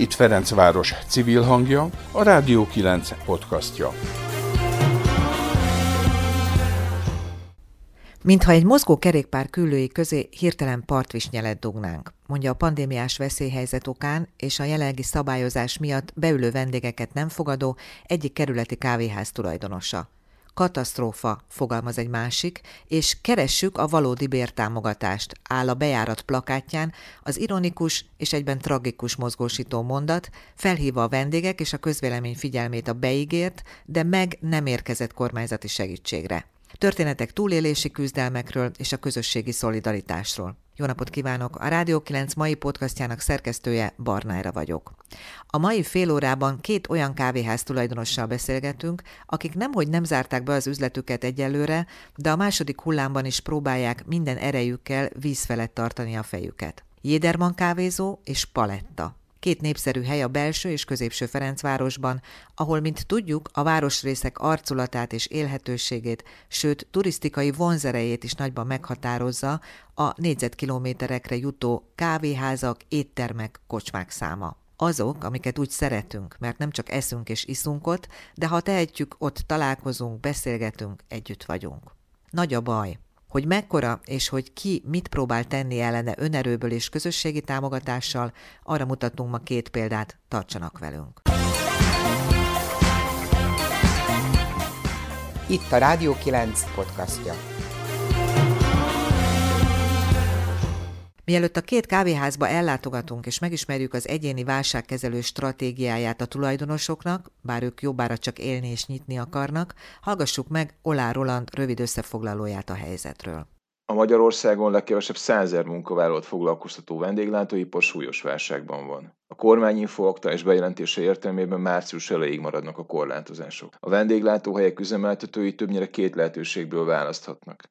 Itt Ferencváros civil hangja, a Rádió 9 podcastja. Mintha egy mozgó kerékpár küllői közé hirtelen partvisnyelet dugnánk, mondja a pandémiás veszélyhelyzet okán és a jelenlegi szabályozás miatt beülő vendégeket nem fogadó egyik kerületi kávéház tulajdonosa. Katasztrófa, fogalmaz egy másik, és keressük a valódi bértámogatást, áll a bejárat plakátján az ironikus és egyben tragikus mozgósító mondat, felhívva a vendégek és a közvélemény figyelmét a beígért, de meg nem érkezett kormányzati segítségre. Történetek túlélési küzdelmekről és a közösségi szolidaritásról. Jó napot kívánok! A Rádió 9 mai podcastjának szerkesztője Barnára vagyok. A mai fél órában két olyan kávéház tulajdonossal beszélgetünk, akik nemhogy nem zárták be az üzletüket egyelőre, de a második hullámban is próbálják minden erejükkel víz felett tartani a fejüket. Jéderman kávézó és Paletta. Két népszerű hely a belső és középső Ferencvárosban, ahol, mint tudjuk, a városrészek arculatát és élhetőségét, sőt turisztikai vonzerejét is nagyban meghatározza a négyzetkilométerekre jutó kávéházak, éttermek, kocsmák száma. Azok, amiket úgy szeretünk, mert nem csak eszünk és iszunk ott, de ha tehetjük, ott találkozunk, beszélgetünk, együtt vagyunk. Nagy a baj, hogy mekkora és hogy ki mit próbál tenni ellene önerőből és közösségi támogatással, arra mutatunk ma két példát, tartsanak velünk. Itt a Rádió 9 podcastja. Mielőtt a két kávéházba ellátogatunk és megismerjük az egyéni válságkezelő stratégiáját a tulajdonosoknak, bár ők jobbára csak élni és nyitni akarnak, hallgassuk meg Olá Roland rövid összefoglalóját a helyzetről. A Magyarországon legkevesebb százer munkavállalót foglalkoztató vendéglátóipar súlyos válságban van. A kormányinfo akta és bejelentése értelmében március elejéig maradnak a korlátozások. A vendéglátóhelyek üzemeltetői többnyire két lehetőségből választhatnak.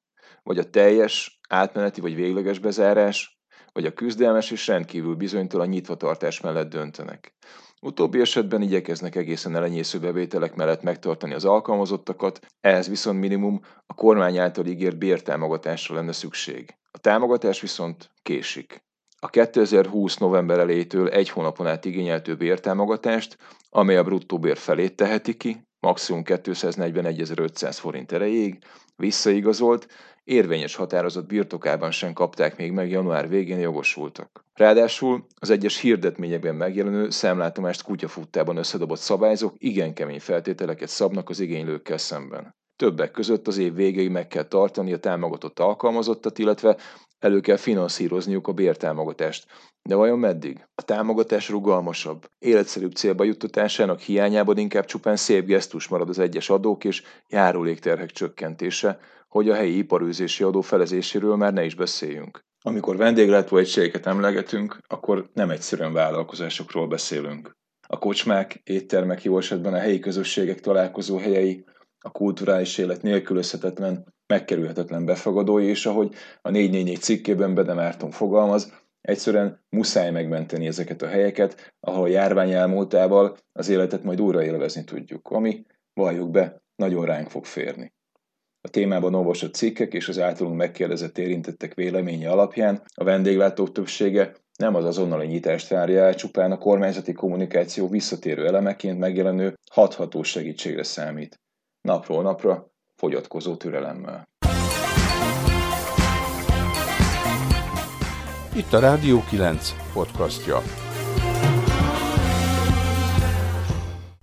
Vagy a teljes, átmeneti vagy végleges bezárás, vagy a küzdelmes és rendkívül bizonytalan nyitvatartás mellett döntenek. Utóbbi esetben igyekeznek egészen elenyésző bevételek mellett megtartani az alkalmazottakat, ehhez viszont minimum a kormány által ígért bértámogatásra lenne szükség. A támogatás viszont késik. A 2020. november elejétől egy hónapon át igényeltő bértámogatást, amely a bruttó bér felét teheti ki, maximum 241.500 forint erejéig, visszaigazolt, érvényes határozat birtokában sem kapták még meg január végén jogosultak. Ráadásul az egyes hirdetményekben megjelenő számlátomást kutyafuttában összedobott szabályzók igen kemény feltételeket szabnak az igénylőkkel szemben. Többek között az év végéig meg kell tartani a támogatott alkalmazottat, illetve elő kell finanszírozniuk a bértámogatást. De vajon meddig? A támogatás rugalmasabb, életszerűbb célba juttatásának hiányában inkább csupán szép gesztus marad az egyes adók és járulékterhek csökkentése, hogy a helyi iparőzési adó felezéséről már ne is beszéljünk. Amikor vendéglátó egységeket emlegetünk, akkor nem egyszerűen vállalkozásokról beszélünk. A kocsmák, éttermek jó esetben a helyi közösségek találkozó helyei, a kulturális élet nélkülözhetetlen, megkerülhetetlen befogadói, és ahogy a 444 cikkében Bede Márton fogalmaz, egyszerűen muszáj megmenteni ezeket a helyeket, ahol a járvány elmúltával az életet majd újra élvezni tudjuk, ami, valljuk be, nagyon ránk fog férni. A témában olvasott cikkek és az általunk megkérdezett érintettek véleménye alapján a vendéglátók többsége nem az azonnali nyitást várja el, csupán a kormányzati kommunikáció visszatérő elemeként megjelenő hatható segítségre számít. Napról napra fogyatkozó türelemmel. Itt a Rádió 9 podcastja.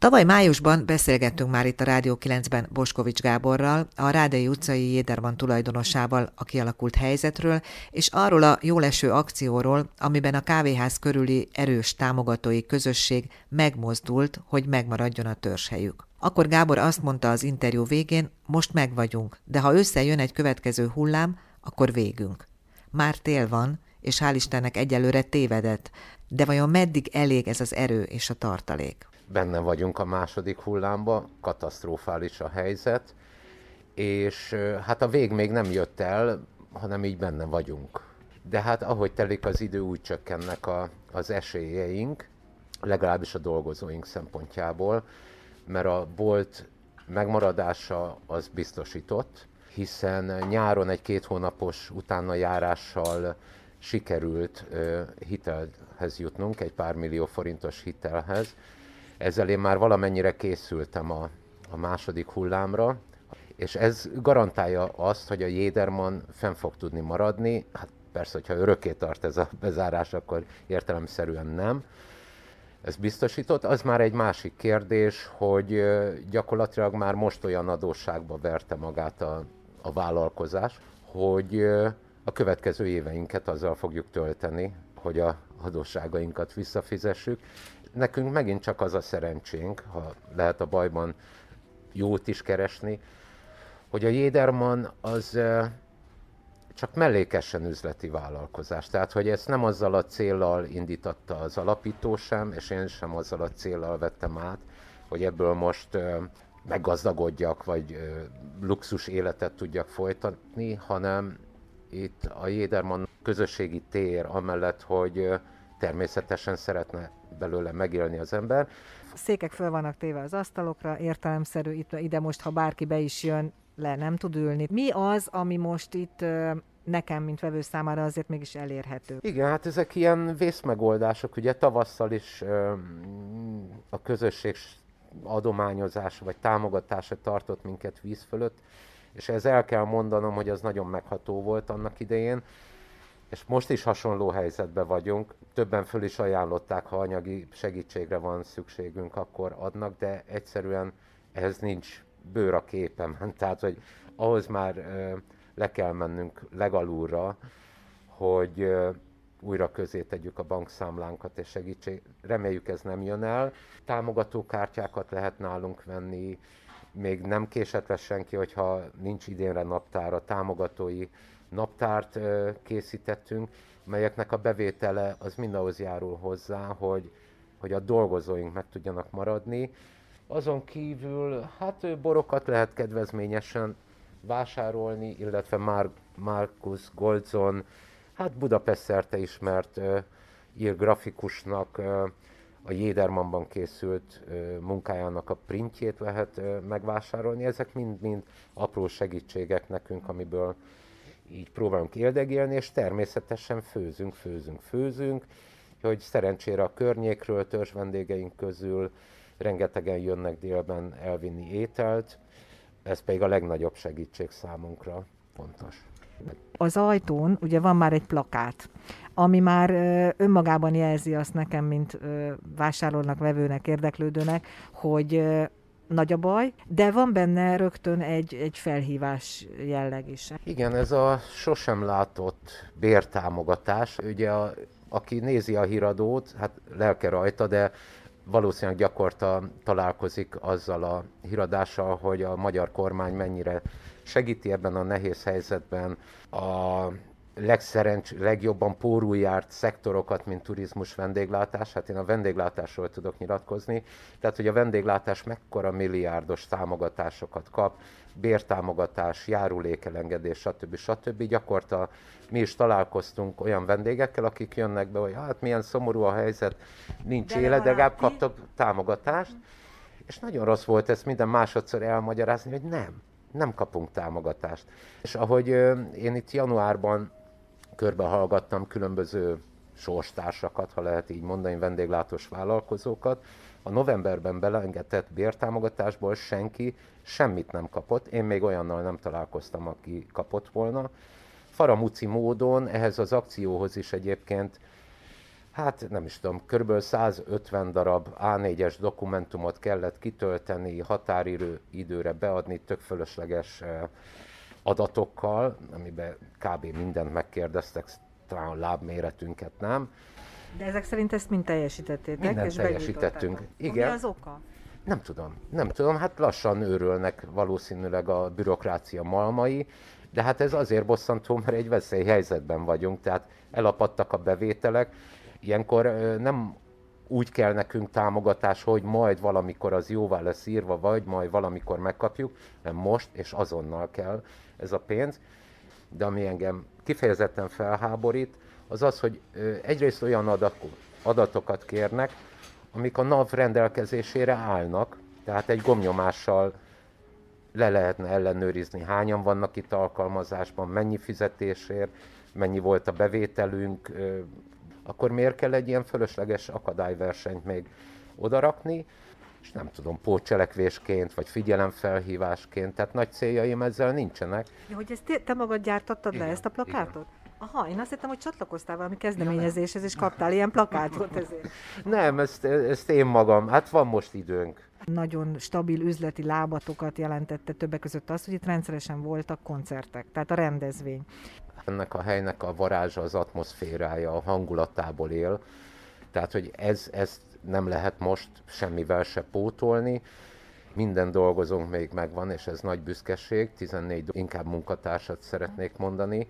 Tavaly májusban beszélgettünk már itt a Rádió 9-ben Boskovics Gáborral, a Rádei utcai Jéderban tulajdonosával a kialakult helyzetről, és arról a jóleső akcióról, amiben a kávéház körüli erős támogatói közösség megmozdult, hogy megmaradjon a törzshelyük. Akkor Gábor azt mondta az interjú végén, most meg vagyunk, de ha összejön egy következő hullám, akkor végünk. Már tél van, és hál' Istennek egyelőre tévedett, de vajon meddig elég ez az erő és a tartalék? Benne vagyunk a második hullámba, katasztrofális a helyzet, és hát a vég még nem jött el, hanem így benne vagyunk. De hát ahogy telik az idő, úgy csökkennek a, az esélyeink, legalábbis a dolgozóink szempontjából, mert a bolt megmaradása az biztosított, hiszen nyáron egy két hónapos utána járással sikerült hitelhez jutnunk, egy pár millió forintos hitelhez. Ezzel én már valamennyire készültem a, a második hullámra, és ez garantálja azt, hogy a Jéderman fenn fog tudni maradni. Hát persze, hogyha örökké tart ez a bezárás, akkor értelemszerűen nem. Ez biztosított. Az már egy másik kérdés, hogy gyakorlatilag már most olyan adósságba verte magát a, a vállalkozás, hogy a következő éveinket azzal fogjuk tölteni, hogy a adósságainkat visszafizessük. Nekünk megint csak az a szerencsénk, ha lehet a bajban jót is keresni, hogy a Jéderman az csak mellékesen üzleti vállalkozás. Tehát, hogy ezt nem azzal a céllal indította az alapító sem, és én sem azzal a céllal vettem át, hogy ebből most meggazdagodjak, vagy luxus életet tudjak folytatni, hanem itt a Jéderman közösségi tér, amellett, hogy természetesen szeretne belőle megélni az ember. A székek föl vannak téve az asztalokra, értelemszerű, itt, ide most, ha bárki be is jön, le nem tud ülni. Mi az, ami most itt nekem, mint vevő számára azért mégis elérhető? Igen, hát ezek ilyen vészmegoldások. Ugye tavasszal is a közösség adományozása vagy támogatása tartott minket víz fölött, és ez el kell mondanom, hogy az nagyon megható volt annak idején, és most is hasonló helyzetben vagyunk. Többen föl is ajánlották, ha anyagi segítségre van szükségünk, akkor adnak, de egyszerűen ehhez nincs bőr a képemen. Tehát, hogy ahhoz már le kell mennünk legalulra, hogy újra közé tegyük a bankszámlánkat és segítség. Reméljük ez nem jön el. Támogatókártyákat lehet nálunk venni, még nem késett senki, hogyha nincs idénre naptára, támogatói naptárt készítettünk, melyeknek a bevétele az mind ahhoz járul hozzá, hogy, hogy a dolgozóink meg tudjanak maradni. Azon kívül, hát borokat lehet kedvezményesen vásárolni, illetve Mar- Markus Goldzon, hát Budapest szerte ismert ír grafikusnak a Jédermanban készült munkájának a printjét lehet megvásárolni. Ezek mind-mind apró segítségek nekünk, amiből így próbálunk éldegélni, és természetesen főzünk, főzünk, főzünk, hogy szerencsére a környékről, törzs vendégeink közül rengetegen jönnek délben elvinni ételt, ez pedig a legnagyobb segítség számunkra fontos. Az ajtón ugye van már egy plakát, ami már önmagában jelzi azt nekem, mint vásárolnak, vevőnek, érdeklődőnek, hogy nagy a baj, de van benne rögtön egy, egy felhívás jelleg is. Igen, ez a sosem látott bértámogatás. Ugye, a, aki nézi a híradót, hát lelke rajta, de valószínűleg gyakorta találkozik azzal a híradással, hogy a magyar kormány mennyire segíti ebben a nehéz helyzetben a legszerencs, legjobban pórul járt szektorokat, mint turizmus, vendéglátás. Hát én a vendéglátásról tudok nyilatkozni. Tehát, hogy a vendéglátás mekkora milliárdos támogatásokat kap, bértámogatás, járulékelengedés, stb. stb. Gyakorta mi is találkoztunk olyan vendégekkel, akik jönnek be, hogy hát milyen szomorú a helyzet, nincs de élet, de legalább kaptak támogatást. És nagyon rossz volt ezt minden másodszor elmagyarázni, hogy nem, nem kapunk támogatást. És ahogy én itt januárban körbehallgattam különböző sorstársakat, ha lehet így mondani, vendéglátós vállalkozókat, a novemberben belengedett bértámogatásból senki semmit nem kapott. Én még olyannal nem találkoztam, aki kapott volna. Faramuci módon ehhez az akcióhoz is egyébként hát nem is tudom, kb. 150 darab A4-es dokumentumot kellett kitölteni, határidő időre beadni, tök fölösleges eh, adatokkal, amiben kb. mindent megkérdeztek, talán a lábméretünket nem. De ezek szerint ezt mind teljesítettétek? Mindent és teljesítettünk. Igen. Mi az oka? Nem tudom, nem tudom, hát lassan őrülnek valószínűleg a bürokrácia malmai, de hát ez azért bosszantó, mert egy veszélyhelyzetben vagyunk, tehát elapadtak a bevételek. Ilyenkor nem úgy kell nekünk támogatás, hogy majd valamikor az jóvá lesz írva, vagy majd valamikor megkapjuk, hanem most és azonnal kell ez a pénz. De ami engem kifejezetten felháborít, az az, hogy egyrészt olyan adatokat kérnek, amik a NAV rendelkezésére állnak, tehát egy gomnyomással le lehetne ellenőrizni, hányan vannak itt alkalmazásban, mennyi fizetésért, mennyi volt a bevételünk, akkor miért kell egy ilyen fölösleges akadályversenyt még odarakni, és nem tudom, pótcselekvésként, vagy figyelemfelhívásként, tehát nagy céljaim ezzel nincsenek. Ja, hogy ezt te magad gyártottad igen, le, ezt a plakátot? Igen. Aha, én azt hittem, hogy csatlakoztál valami kezdeményezéshez, és kaptál ilyen plakátot ezért. Nem, ezt, ezt én magam, hát van most időnk. Nagyon stabil üzleti lábatokat jelentette többek között az, hogy itt rendszeresen voltak koncertek, tehát a rendezvény. Ennek a helynek a varázsa, az atmoszférája, a hangulatából él, tehát hogy ez, ezt nem lehet most semmivel se pótolni. Minden dolgozónk még megvan, és ez nagy büszkeség, 14 inkább munkatársat szeretnék mondani,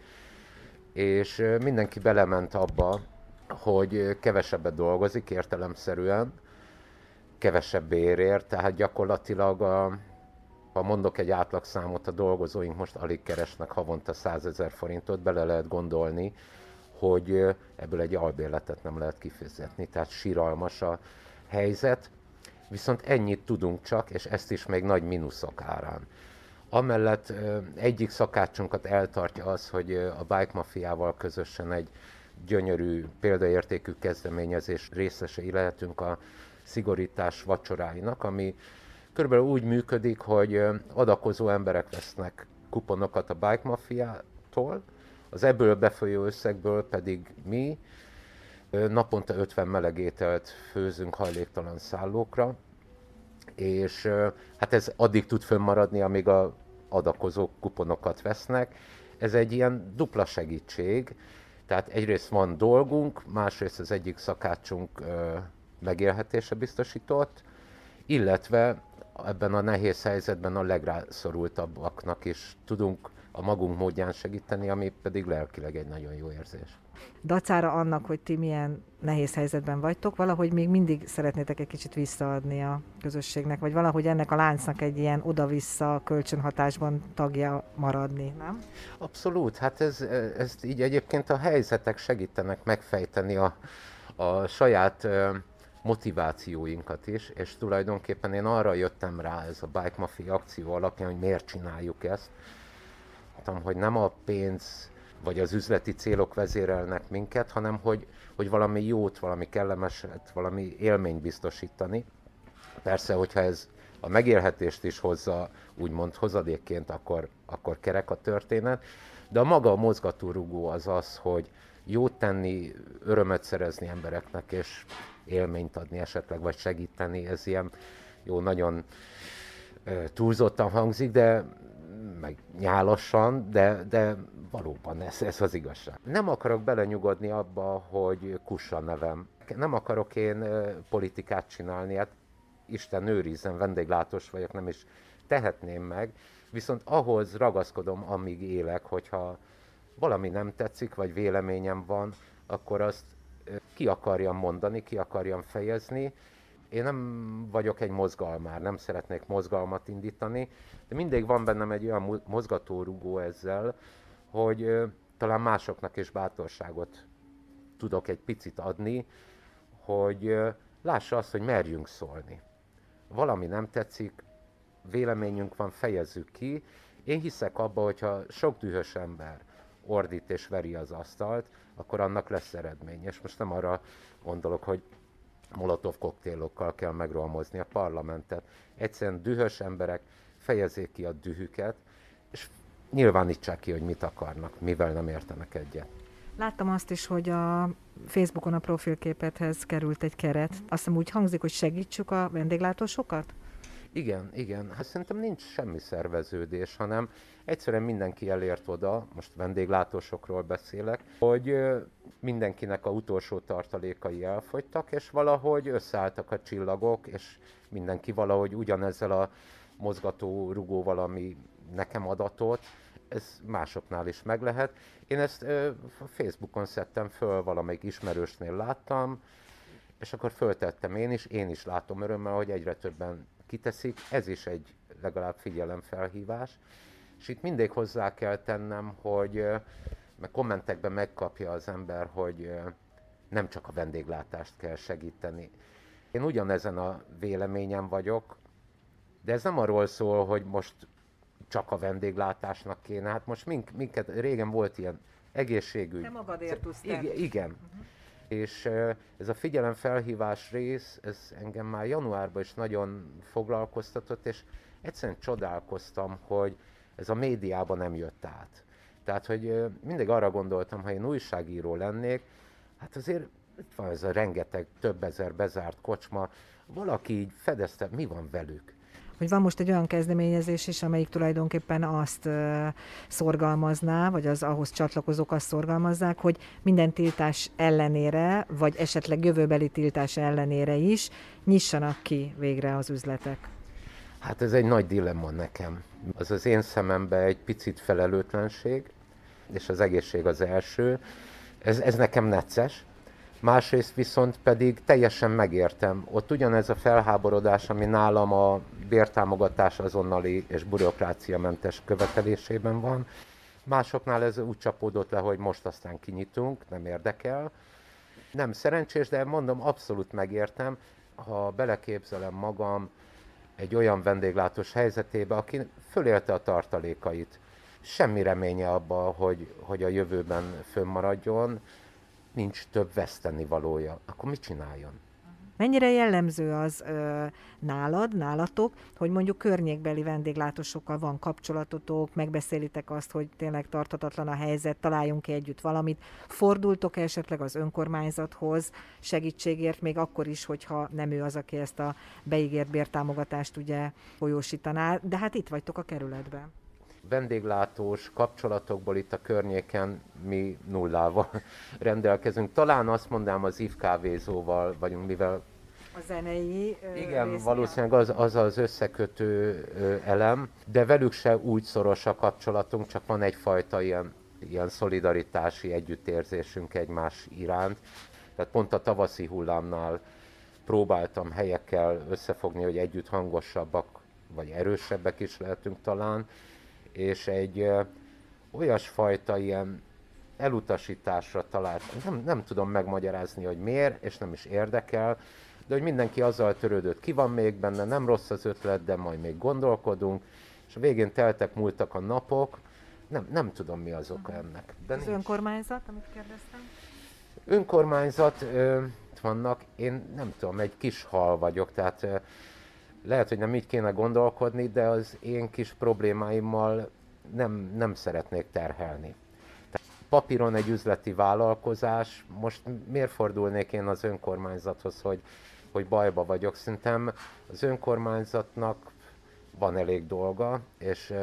és mindenki belement abba, hogy kevesebbet dolgozik értelemszerűen, kevesebb érért, tehát gyakorlatilag a, ha mondok egy átlagszámot, a dolgozóink most alig keresnek havonta 100 ezer forintot, bele lehet gondolni, hogy ebből egy albérletet nem lehet kifizetni, tehát síralmas a helyzet, viszont ennyit tudunk csak, és ezt is még nagy mínuszok árán. Amellett egyik szakácsunkat eltartja az, hogy a Bike Mafiával közösen egy gyönyörű, példaértékű kezdeményezés részesei lehetünk a szigorítás vacsoráinak, ami körülbelül úgy működik, hogy adakozó emberek vesznek kuponokat a Bike Mafiától, az ebből befolyó összegből pedig mi naponta 50 melegételt főzünk hajléktalan szállókra, és hát ez addig tud fönnmaradni, amíg a adakozók kuponokat vesznek. Ez egy ilyen dupla segítség, tehát egyrészt van dolgunk, másrészt az egyik szakácsunk megélhetése biztosított, illetve ebben a nehéz helyzetben a legrászorultabbaknak is tudunk a magunk módján segíteni, ami pedig lelkileg egy nagyon jó érzés. Dacára annak, hogy ti milyen nehéz helyzetben vagytok, valahogy még mindig szeretnétek egy kicsit visszaadni a közösségnek, vagy valahogy ennek a láncnak egy ilyen oda-vissza kölcsönhatásban tagja maradni, nem? Abszolút, hát ez, ez így egyébként a helyzetek segítenek megfejteni a, a saját motivációinkat is, és tulajdonképpen én arra jöttem rá ez a Bike Mafia akció alapján, hogy miért csináljuk ezt. Hogy nem a pénz vagy az üzleti célok vezérelnek minket, hanem hogy, hogy valami jót, valami kellemeset, valami élményt biztosítani. Persze, hogyha ez a megélhetést is hozza, úgymond hozadékként, akkor, akkor kerek a történet. De a maga a mozgatórugó az az, hogy jót tenni, örömet szerezni embereknek, és élményt adni esetleg, vagy segíteni, ez ilyen jó, nagyon túlzottan hangzik, de meg nyálasan, de, de valóban ez, ez az igazság. Nem akarok belenyugodni abba, hogy kussa nevem. Nem akarok én politikát csinálni, hát Isten őrizzen, vendéglátós vagyok, nem is tehetném meg, viszont ahhoz ragaszkodom, amíg élek, hogyha valami nem tetszik, vagy véleményem van, akkor azt ki akarjam mondani, ki akarjam fejezni. Én nem vagyok egy mozgalmár, nem szeretnék mozgalmat indítani, de mindig van bennem egy olyan mozgatórugó ezzel, hogy talán másoknak is bátorságot tudok egy picit adni, hogy lássa azt, hogy merjünk szólni. Valami nem tetszik, véleményünk van, fejezzük ki. Én hiszek abba, hogyha sok dühös ember ordít és veri az asztalt, akkor annak lesz eredmény. És most nem arra gondolok, hogy molotov koktélokkal kell megrohamozni a parlamentet. Egyszerűen dühös emberek fejezzék ki a dühüket, és nyilvánítsák ki, hogy mit akarnak, mivel nem értenek egyet. Láttam azt is, hogy a Facebookon a profilképethez került egy keret. Azt hiszem úgy hangzik, hogy segítsük a vendéglátósokat? Igen, igen. Hát szerintem nincs semmi szerveződés, hanem egyszerűen mindenki elért oda, most vendéglátósokról beszélek, hogy mindenkinek a utolsó tartalékai elfogytak, és valahogy összeálltak a csillagok, és mindenki valahogy ugyanezzel a mozgató rugóval, ami nekem adatot, ez másoknál is meg lehet. Én ezt ö, Facebookon szedtem föl, valamelyik ismerősnél láttam, és akkor föltettem én is, én is látom örömmel, hogy egyre többen kiteszik, ez is egy legalább figyelemfelhívás. És itt mindig hozzá kell tennem, hogy meg kommentekben megkapja az ember, hogy nem csak a vendéglátást kell segíteni. Én ugyanezen a véleményem vagyok, de ez nem arról szól, hogy most csak a vendéglátásnak kéne. Hát most mink, minket, régen volt ilyen egészségügy. Te magadért tudsz Igen. igen. Uh-huh. És ez a figyelemfelhívás rész, ez engem már januárban is nagyon foglalkoztatott, és egyszerűen csodálkoztam, hogy ez a médiában nem jött át. Tehát, hogy mindig arra gondoltam, ha én újságíró lennék, hát azért itt van ez a rengeteg, több ezer bezárt kocsma, valaki így fedezte, mi van velük? Hogy van most egy olyan kezdeményezés is, amelyik tulajdonképpen azt szorgalmazná, vagy az ahhoz csatlakozók azt szorgalmazzák, hogy minden tiltás ellenére, vagy esetleg jövőbeli tiltás ellenére is nyissanak ki végre az üzletek. Hát ez egy nagy dilemma nekem. Az az én szememben egy picit felelőtlenség, és az egészség az első. Ez, ez nekem necces, másrészt viszont pedig teljesen megértem. Ott ugyanez a felháborodás, ami nálam a bértámogatás azonnali és bürokráciamentes követelésében van, másoknál ez úgy csapódott le, hogy most aztán kinyitunk, nem érdekel. Nem szerencsés, de mondom, abszolút megértem, ha beleképzelem magam egy olyan vendéglátós helyzetébe, aki fölélte a tartalékait. Semmi reménye abba, hogy, hogy a jövőben fönnmaradjon, nincs több veszteni valója, akkor mit csináljon? Mennyire jellemző az ö, nálad, nálatok, hogy mondjuk környékbeli vendéglátósokkal van kapcsolatotok, megbeszélitek azt, hogy tényleg tartatatlan a helyzet, találjunk ki együtt valamit. Fordultok -e esetleg az önkormányzathoz segítségért, még akkor is, hogyha nem ő az, aki ezt a beígért bértámogatást ugye folyósítaná, de hát itt vagytok a kerületben vendéglátós kapcsolatokból itt a környéken mi nullával rendelkezünk. Talán azt mondanám az IV kávézóval vagyunk, mivel a zenei Igen, résznél. valószínűleg az, az az összekötő elem, de velük se úgy szoros a kapcsolatunk, csak van egyfajta ilyen, ilyen szolidaritási együttérzésünk egymás iránt. Tehát pont a tavaszi hullámnál próbáltam helyekkel összefogni, hogy együtt hangosabbak, vagy erősebbek is lehetünk talán, és egy olyasfajta ilyen elutasításra talált, nem, nem tudom megmagyarázni, hogy miért, és nem is érdekel, de hogy mindenki azzal törődött, ki van még benne, nem rossz az ötlet, de majd még gondolkodunk, és a végén teltek, múltak a napok, nem, nem tudom mi az oka ennek. De az nincs. önkormányzat, amit kérdeztem? Önkormányzat ö, vannak, én nem tudom, egy kis hal vagyok, tehát ö, lehet, hogy nem így kéne gondolkodni, de az én kis problémáimmal nem, nem szeretnék terhelni. Tehát papíron egy üzleti vállalkozás, most miért fordulnék én az önkormányzathoz, hogy, hogy bajba vagyok? Szerintem az önkormányzatnak van elég dolga, és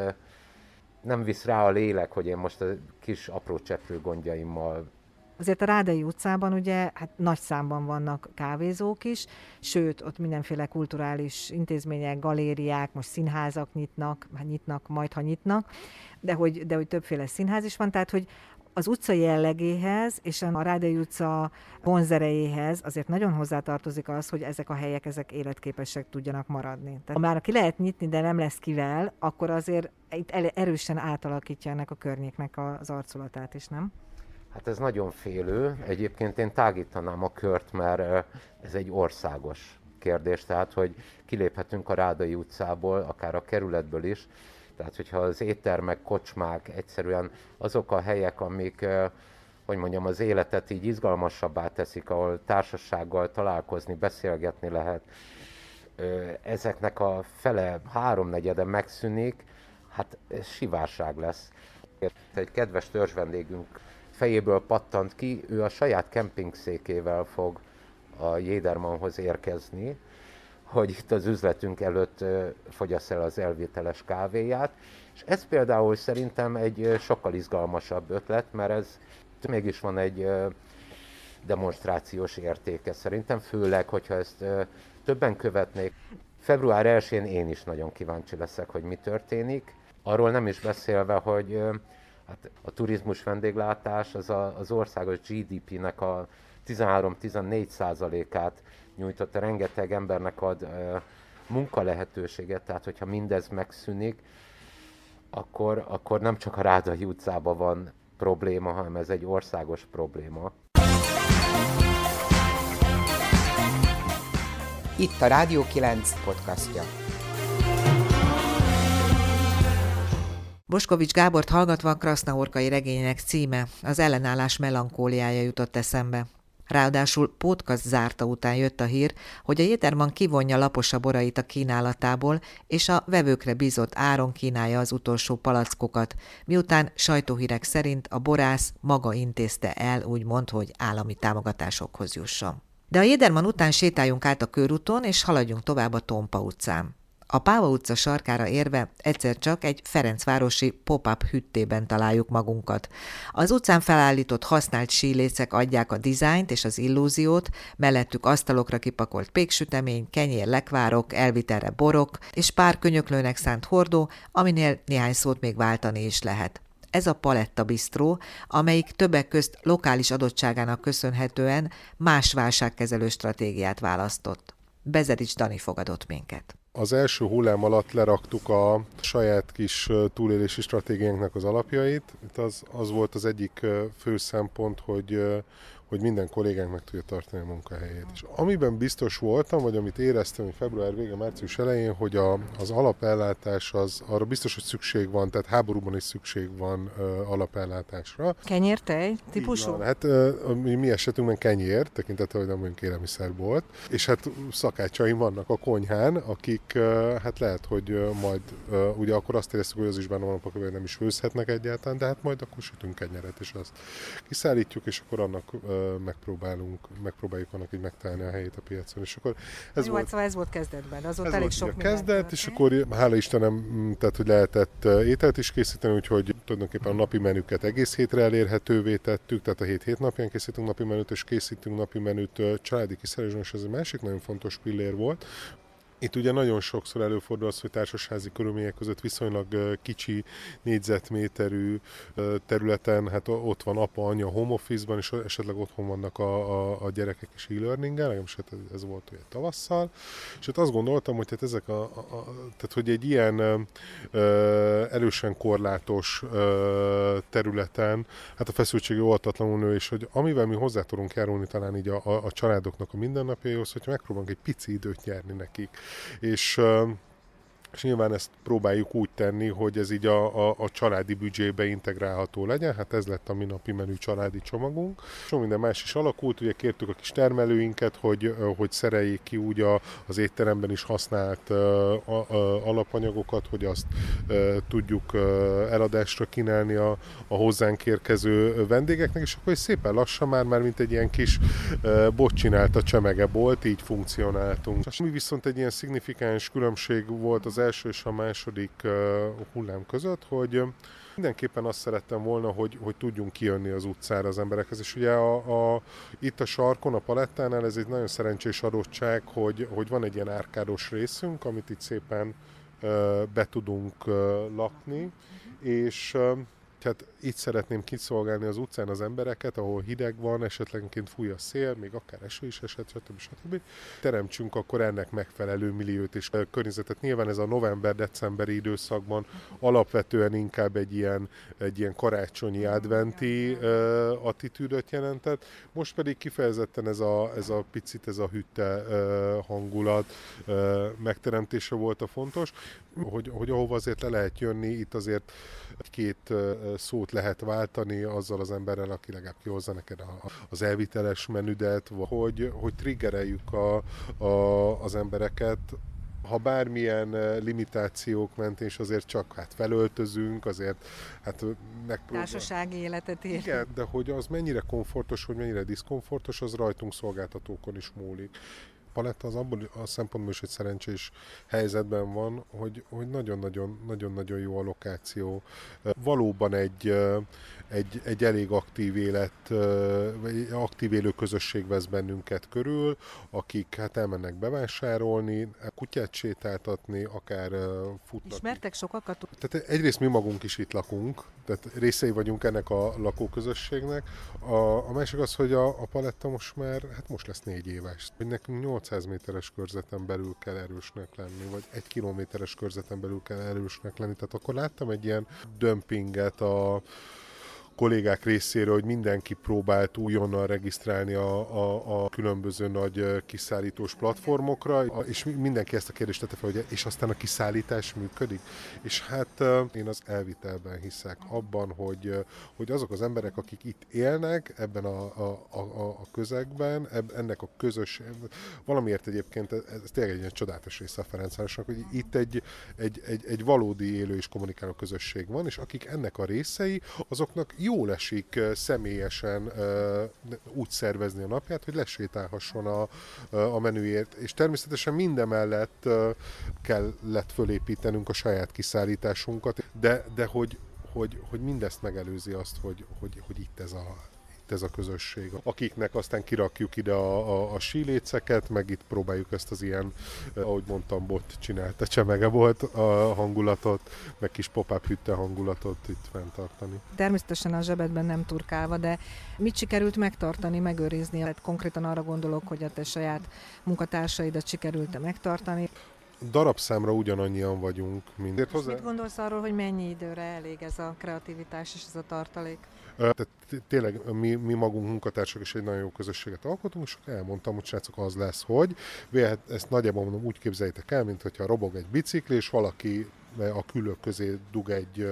nem visz rá a lélek, hogy én most a kis apró cseprő gondjaimmal Azért a Rádai utcában ugye hát nagy számban vannak kávézók is, sőt, ott mindenféle kulturális intézmények, galériák, most színházak nyitnak, hát nyitnak, majd ha nyitnak, de hogy, de hogy többféle színház is van, tehát hogy az utca jellegéhez és a Rádai utca vonzerejéhez azért nagyon hozzátartozik az, hogy ezek a helyek ezek életképesek tudjanak maradni. Tehát ha már ki lehet nyitni, de nem lesz kivel, akkor azért itt erősen átalakítja ennek a környéknek az arculatát is, nem? Hát ez nagyon félő. Egyébként én tágítanám a kört, mert ez egy országos kérdés, tehát hogy kiléphetünk a Rádai utcából, akár a kerületből is, tehát hogyha az éttermek, kocsmák egyszerűen azok a helyek, amik hogy mondjam, az életet így izgalmasabbá teszik, ahol társasággal találkozni, beszélgetni lehet, ezeknek a fele, háromnegyede megszűnik, hát sivárság lesz. Egy kedves törzsvendégünk fejéből pattant ki, ő a saját kempingszékével fog a Jédermanhoz érkezni, hogy itt az üzletünk előtt fogyasz el az elvételes kávéját. És ez például szerintem egy sokkal izgalmasabb ötlet, mert ez mégis van egy demonstrációs értéke szerintem, főleg, hogyha ezt többen követnék. Február 1-én én is nagyon kíváncsi leszek, hogy mi történik. Arról nem is beszélve, hogy Hát a turizmus vendéglátás az a, az országos GDP-nek a 13-14 százalékát nyújtott, rengeteg embernek ad uh, munka lehetőséget, tehát hogyha mindez megszűnik, akkor, akkor nem csak a Rádai utcában van probléma, hanem ez egy országos probléma. Itt a Rádió 9 podcastja. Boskovics Gábort hallgatva a Krasznahorkai regénynek címe, az ellenállás melankóliája jutott eszembe. Ráadásul podcast zárta után jött a hír, hogy a Jéterman kivonja laposa borait a kínálatából, és a vevőkre bízott áron kínálja az utolsó palackokat, miután sajtóhírek szerint a borász maga intézte el, úgymond, hogy állami támogatásokhoz jusson. De a Jéderman után sétáljunk át a körúton, és haladjunk tovább a Tompa utcán. A Páva utca sarkára érve egyszer csak egy Ferencvárosi pop-up hüttében találjuk magunkat. Az utcán felállított használt sílécek adják a dizájnt és az illúziót, mellettük asztalokra kipakolt péksütemény, kenyér lekvárok, elvitelre borok és pár könyöklőnek szánt hordó, aminél néhány szót még váltani is lehet. Ez a Paletta Bistró, amelyik többek közt lokális adottságának köszönhetően más válságkezelő stratégiát választott. Bezerics Dani fogadott minket. Az első hullám alatt leraktuk a saját kis túlélési stratégiánknak az alapjait. Itt az, az volt az egyik fő szempont, hogy hogy minden kollégánk meg tudja tartani a munkahelyét. És amiben biztos voltam, vagy amit éreztem, hogy február vége, március elején, hogy a, az alapellátás az arra biztos, hogy szükség van, tehát háborúban is szükség van uh, alapellátásra. Kenyértej típusú? Van, hát uh, mi, mi esetünkben kenyér, tekintettel, hogy nem mondjuk élelmiszerbolt, és hát szakácsaim vannak a konyhán, akik uh, hát lehet, hogy uh, majd uh, ugye akkor azt éreztük, hogy az is benne van a hogy nem is főzhetnek egyáltalán, de hát majd akkor sütünk kenyeret, és azt kiszállítjuk, és akkor annak uh, megpróbálunk, megpróbáljuk annak így megtalálni a helyét a piacon. És akkor ez Jó, volt, hát szóval ez volt kezdetben, az volt elég sok a kezdet, és akkor hála Istenem, mm, tehát hogy lehetett ételt is készíteni, úgyhogy tulajdonképpen a napi menüket egész hétre elérhetővé tettük, tehát a hét hét napján készítünk napi menüt, és készítünk napi menüt családi kiszerelésben, és ez egy másik nagyon fontos pillér volt, itt ugye nagyon sokszor előfordul az, hogy társasházi körülmények között viszonylag kicsi négyzetméterű területen, hát ott van apa, anya home office-ban, és esetleg otthon vannak a, a, a gyerekek is e-learning-el, legalábbis hát ez volt ugye tavasszal, és hát azt gondoltam, hogy hát ezek a, a, a tehát hogy egy ilyen ö, erősen korlátos ö, területen, hát a feszültség oltatlanul nő, és hogy amivel mi hozzá tudunk járulni talán így a, a, a családoknak a mindennapjaihoz, hogyha megpróbálunk egy pici időt nyerni nekik és és nyilván ezt próbáljuk úgy tenni, hogy ez így a, a, a családi büdzsébe integrálható legyen, hát ez lett a mi napi menü családi csomagunk. Sok minden más is alakult, ugye kértük a kis termelőinket, hogy, hogy szereljék ki úgy a, az étteremben is használt a, a, alapanyagokat, hogy azt a, tudjuk eladásra kínálni a, a hozzánk érkező vendégeknek, és akkor szépen lassan már, már mint egy ilyen kis bot csinált a csemege volt, így funkcionáltunk. És mi viszont egy ilyen szignifikáns különbség volt az első és a második hullám között, hogy mindenképpen azt szerettem volna, hogy, hogy tudjunk kijönni az utcára az emberekhez. És ugye a, a, itt a sarkon, a palettánál ez egy nagyon szerencsés adottság, hogy, hogy van egy ilyen árkádos részünk, amit itt szépen be tudunk lakni, és tehát itt szeretném kiszolgálni az utcán az embereket, ahol hideg van, esetlenként fúj a szél, még akár eső is esett, stb. stb. Teremtsünk akkor ennek megfelelő milliót és környezetet. Nyilván ez a november-decemberi időszakban alapvetően inkább egy ilyen, egy ilyen karácsonyi adventi uh, attitűdöt jelentett. Most pedig kifejezetten ez a, ez a picit, ez a hütte uh, hangulat uh, megteremtése volt a fontos, hogy, hogy ahova azért le lehet jönni, itt azért két szót lehet váltani azzal az emberrel, aki legalább kihozza neked a, az elviteles menüdet, hogy, hogy triggereljük a, a, az embereket, ha bármilyen limitációk mentén és azért csak hát felöltözünk, azért hát megpróbálunk. Társasági életet ér. Igen, de hogy az mennyire komfortos, hogy mennyire diszkomfortos, az rajtunk szolgáltatókon is múlik paletta az abból a szempontból is egy szerencsés helyzetben van, hogy, hogy nagyon-nagyon, nagyon-nagyon jó a lokáció. Valóban egy, egy, egy elég aktív élet, vagy aktív élő közösség vesz bennünket körül, akik hát elmennek bevásárolni, kutyát sétáltatni, akár futni. Ismertek sokakat? Tehát egyrészt mi magunk is itt lakunk, tehát részei vagyunk ennek a lakóközösségnek. A, a másik az, hogy a, a paletta most már, hát most lesz négy éves. Hogy nekünk 800 méteres körzeten belül kell erősnek lenni, vagy egy kilométeres körzeten belül kell erősnek lenni. Tehát akkor láttam egy ilyen dömpinget a kollégák részéről, hogy mindenki próbált újonnan regisztrálni a, a, a különböző nagy kiszállítós platformokra, és mindenki ezt a kérdést tette fel, hogy és aztán a kiszállítás működik. És hát én az elvitelben hiszek abban, hogy, hogy azok az emberek, akik itt élnek ebben a, a, a, a közegben, ennek a közös, valamiért egyébként ez, ez tényleg egy csodálatos része a Ferencvárosnak, hogy itt egy, egy, egy, egy valódi élő és kommunikáló közösség van, és akik ennek a részei, azoknak jól esik személyesen úgy szervezni a napját, hogy lesétálhasson a, a menüért. És természetesen minden mellett kellett fölépítenünk a saját kiszállításunkat, de, de hogy, hogy, hogy mindezt megelőzi azt, hogy, hogy, hogy itt ez a itt ez a közösség. Akiknek aztán kirakjuk ide a, a, a síléceket, meg itt próbáljuk ezt az ilyen, ahogy mondtam, bot csinálta csemege volt a hangulatot, meg kis pop-up hütte hangulatot itt fenntartani. Természetesen a zsebedben nem turkálva, de mit sikerült megtartani, megőrizni? Hát konkrétan arra gondolok, hogy a te saját munkatársaidat sikerült megtartani darabszámra ugyanannyian vagyunk, mint... Hozzá... Mit gondolsz arról, hogy mennyi időre elég ez a kreativitás és ez a tartalék? Tehát tényleg mi, mi magunk munkatársak is egy nagyon jó közösséget alkotunk, és elmondtam, hogy srácok, az lesz, hogy ezt nagyjából mondom, úgy képzeljétek el, mint hogyha robog egy bicikli, és valaki a külök közé dug egy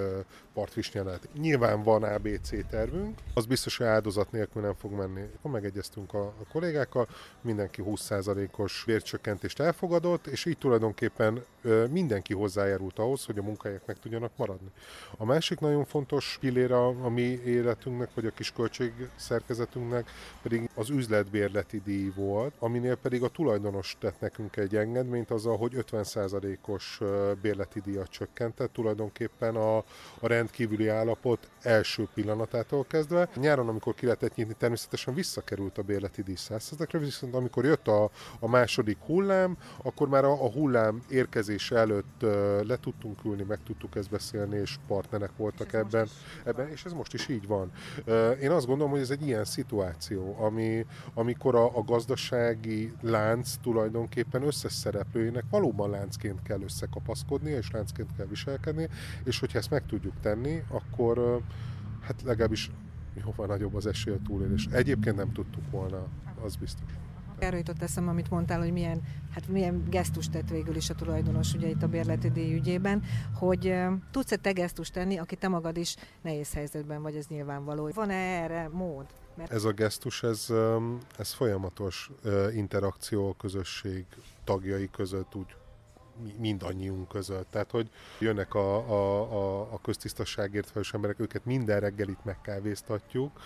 partvisnyelet. Nyilván van ABC tervünk, az biztos, hogy áldozat nélkül nem fog menni. Megegyeztünk a, a kollégákkal, mindenki 20%-os vércsökkentést elfogadott, és így tulajdonképpen mindenki hozzájárult ahhoz, hogy a munkahelyek meg tudjanak maradni. A másik nagyon fontos pillér a, a mi életünknek, vagy a kis költségszerkezetünknek pedig az üzletbérleti díj volt, aminél pedig a tulajdonos tett nekünk egy engedményt azzal, hogy 50%-os bérleti díjat csökkentett tulajdonképpen a, a rendkívüli állapot első pillanatától kezdve. Nyáron, amikor ki lehetett nyitni, természetesen visszakerült a bérleti díj 100 viszont amikor jött a, a második hullám, akkor már a, a hullám érkezése előtt uh, le tudtunk ülni, meg tudtuk ezt beszélni, és partnerek voltak ebben, ebben, és ez most is így van. Én azt gondolom, hogy ez egy ilyen szituáció, ami, amikor a, a gazdasági lánc tulajdonképpen összes szereplőinek valóban láncként kell összekapaszkodni, és láncként kell viselkedni, és hogyha ezt meg tudjuk tenni, akkor hát legalábbis jóval nagyobb az esély a túlélés. Egyébként nem tudtuk volna, az biztos. Erről jutott eszem, amit mondtál, hogy milyen, hát milyen gesztus tett végül is a tulajdonos ugye itt a bérleti díj ügyében, hogy tudsz-e te gesztust tenni, aki te magad is nehéz helyzetben vagy, ez nyilvánvaló. Van-e erre mód? Mert... Ez a gesztus, ez, ez folyamatos interakció a közösség tagjai között, úgy mindannyiunk között. Tehát, hogy jönnek a, a, a, a köztisztasságért felelős emberek, őket minden reggel itt megkávéztatjuk.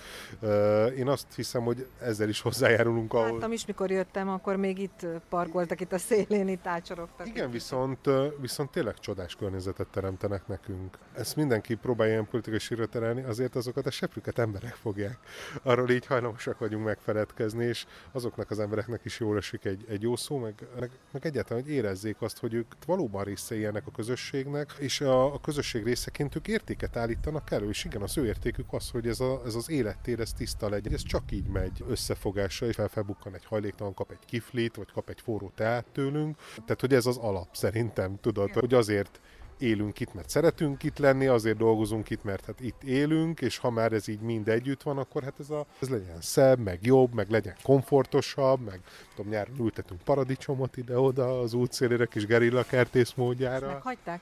Én azt hiszem, hogy ezzel is hozzájárulunk ahhoz. Láttam is, mikor jöttem, akkor még itt parkoltak itt a szélén, itt ácsorogtak. Igen, viszont, viszont tényleg csodás környezetet teremtenek nekünk. Ezt mindenki próbálja ilyen politikai sírra terelni, azért azokat a seprüket emberek fogják. Arról így hajlamosak vagyunk megfeledkezni, és azoknak az embereknek is jól esik egy, egy jó szó, meg, meg, meg egyáltalán, hogy érezzék azt, hogy ők valóban részei ennek a közösségnek, és a, a közösség részeként ők értéket állítanak elő, és igen, az ő értékük az, hogy ez, a, ez az élettér, ez tiszta legyen. Ez csak így megy összefogásra, és felfelbukkan egy hajléktalan, kap egy kiflit, vagy kap egy forró teát tőlünk. Tehát, hogy ez az alap szerintem, tudod, hogy azért élünk itt, mert szeretünk itt lenni, azért dolgozunk itt, mert hát itt élünk, és ha már ez így mind együtt van, akkor hát ez, a, ez legyen szebb, meg jobb, meg legyen komfortosabb, meg tudom, nyáron ültetünk paradicsomot ide-oda az útszélére, kis gerilla kertész módjára. Meghagyták?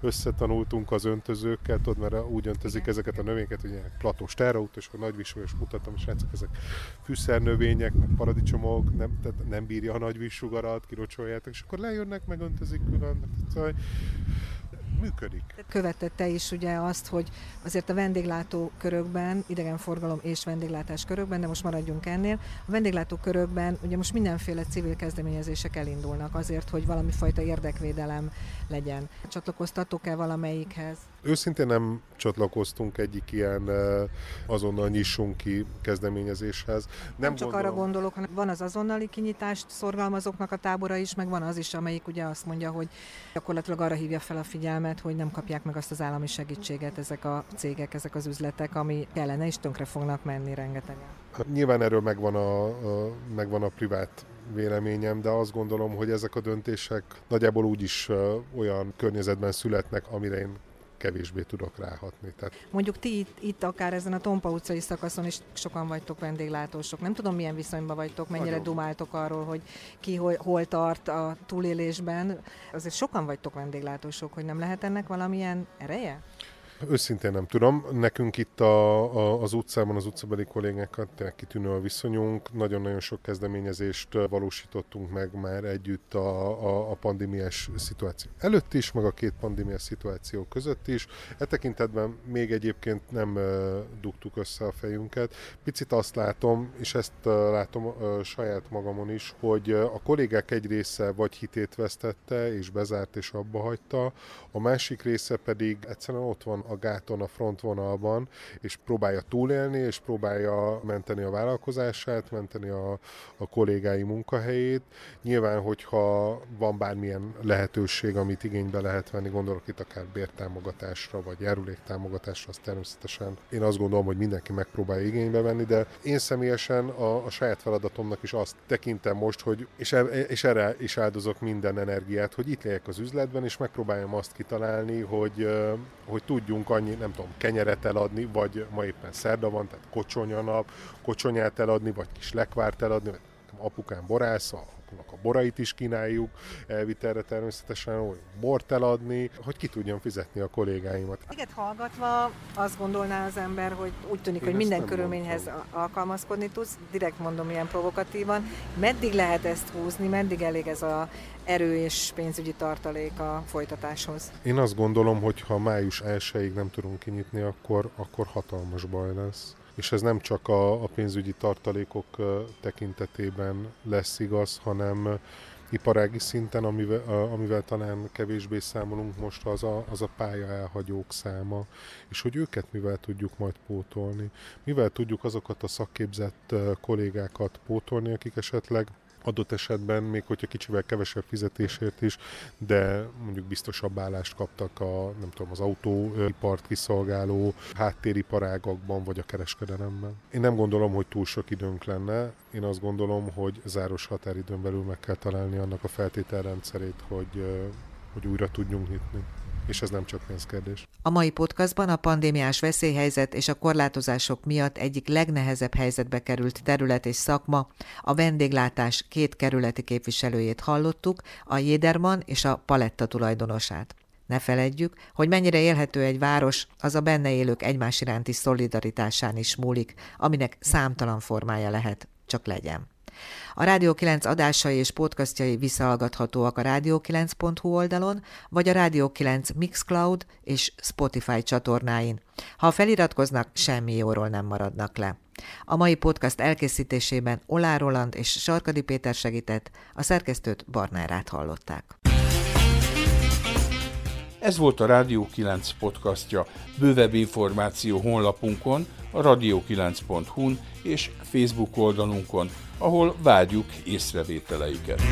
Összetanultunk az öntözőkkel, tudod, mert úgy öntözik Igen. ezeket a növényeket, hogy ilyen platós terraut, és akkor nagy és mutatom, és látszik, ezek fűszernövények, meg paradicsomok, nem, tehát nem bírja a nagy vízsugarat, kirocsoljátok, és akkor lejönnek, meg öntözik külön. Szóval, működik. Követette is ugye azt, hogy azért a vendéglátó körökben, idegenforgalom és vendéglátás körökben, de most maradjunk ennél, a vendéglátó körökben ugye most mindenféle civil kezdeményezések elindulnak azért, hogy valami fajta érdekvédelem legyen. Csatlakoztatok-e valamelyikhez? Őszintén nem csatlakoztunk egyik ilyen azonnal nyissunk ki kezdeményezéshez. Nem, nem csak gondolom... arra gondolok, hanem van az azonnali kinyitást szorgalmazóknak a tábora is, meg van az is, amelyik ugye azt mondja, hogy gyakorlatilag arra hívja fel a figyelmet, hogy nem kapják meg azt az állami segítséget ezek a cégek, ezek az üzletek, ami kellene, és tönkre fognak menni rengetegen. Hát nyilván erről megvan a, a, megvan a privát véleményem, de azt gondolom, hogy ezek a döntések nagyjából úgy is olyan környezetben születnek, amire én kevésbé tudok ráhatni. Tehát... Mondjuk ti itt, itt akár ezen a Tompa utcai szakaszon is sokan vagytok vendéglátósok. Nem tudom, milyen viszonyban vagytok, mennyire Nagyon. dumáltok arról, hogy ki hol, hol tart a túlélésben. Azért sokan vagytok vendéglátósok, hogy nem lehet ennek valamilyen ereje? Őszintén nem tudom. Nekünk itt a, a, az utcában, az utcabeli kollégákkal tényleg kitűnő a viszonyunk. Nagyon-nagyon sok kezdeményezést valósítottunk meg már együtt a, a, a pandémiás szituáció előtt is, meg a két pandémiás szituáció között is. E tekintetben még egyébként nem dugtuk össze a fejünket. Picit azt látom, és ezt látom saját magamon is, hogy a kollégák egy része vagy hitét vesztette, és bezárt, és abba hagyta, a másik része pedig egyszerűen ott van a gáton, a frontvonalban, és próbálja túlélni, és próbálja menteni a vállalkozását, menteni a, a kollégái munkahelyét. Nyilván, hogyha van bármilyen lehetőség, amit igénybe lehet venni, gondolok itt akár bértámogatásra, vagy járuléktámogatásra, az természetesen én azt gondolom, hogy mindenki megpróbálja igénybe venni, de én személyesen a, a saját feladatomnak is azt tekintem most, hogy és, er, és erre is áldozok minden energiát, hogy itt legyek az üzletben, és megpróbáljam azt kitalálni, hogy, hogy tudjunk tudunk annyi, nem tudom, kenyeret eladni, vagy ma éppen szerda van, tehát kocsonya nap, kocsonyát eladni, vagy kis lekvárt eladni, apukám borász, a a borait is kínáljuk, elvitelre természetesen, hogy bort eladni, hogy ki tudjam fizetni a kollégáimat. Igen, hallgatva azt gondolná az ember, hogy úgy tűnik, Én hogy minden körülményhez mondtam. alkalmazkodni tudsz, direkt mondom ilyen provokatívan. Meddig lehet ezt húzni, meddig elég ez a erő és pénzügyi tartalék a folytatáshoz? Én azt gondolom, hogy ha május 1 nem tudunk kinyitni, akkor, akkor hatalmas baj lesz és ez nem csak a, a pénzügyi tartalékok tekintetében lesz igaz, hanem iparági szinten, amivel, amivel talán kevésbé számolunk most, az a, az a pálya elhagyók száma, és hogy őket mivel tudjuk majd pótolni. Mivel tudjuk azokat a szakképzett kollégákat pótolni, akik esetleg adott esetben, még hogyha kicsivel kevesebb fizetésért is, de mondjuk biztosabb állást kaptak a, nem tudom, az autóipart kiszolgáló háttériparágakban, vagy a kereskedelemben. Én nem gondolom, hogy túl sok időnk lenne. Én azt gondolom, hogy záros határidőn belül meg kell találni annak a feltételrendszerét, hogy, hogy újra tudjunk nyitni és ez nem csak pénzkérdés. A mai podcastban a pandémiás veszélyhelyzet és a korlátozások miatt egyik legnehezebb helyzetbe került terület és szakma, a vendéglátás két kerületi képviselőjét hallottuk, a Jéderman és a Paletta tulajdonosát. Ne feledjük, hogy mennyire élhető egy város, az a benne élők egymás iránti szolidaritásán is múlik, aminek számtalan formája lehet, csak legyen. A Rádió 9 adásai és podcastjai visszahallgathatóak a rádió9.hu oldalon, vagy a Rádió 9 Mixcloud és Spotify csatornáin. Ha feliratkoznak, semmi jóról nem maradnak le. A mai podcast elkészítésében Olá Roland és Sarkadi Péter segített, a szerkesztőt Barnárát hallották. Ez volt a Rádió 9 podcastja. Bővebb információ honlapunkon, a radio9.hu-n és Facebook oldalunkon, ahol várjuk észrevételeiket.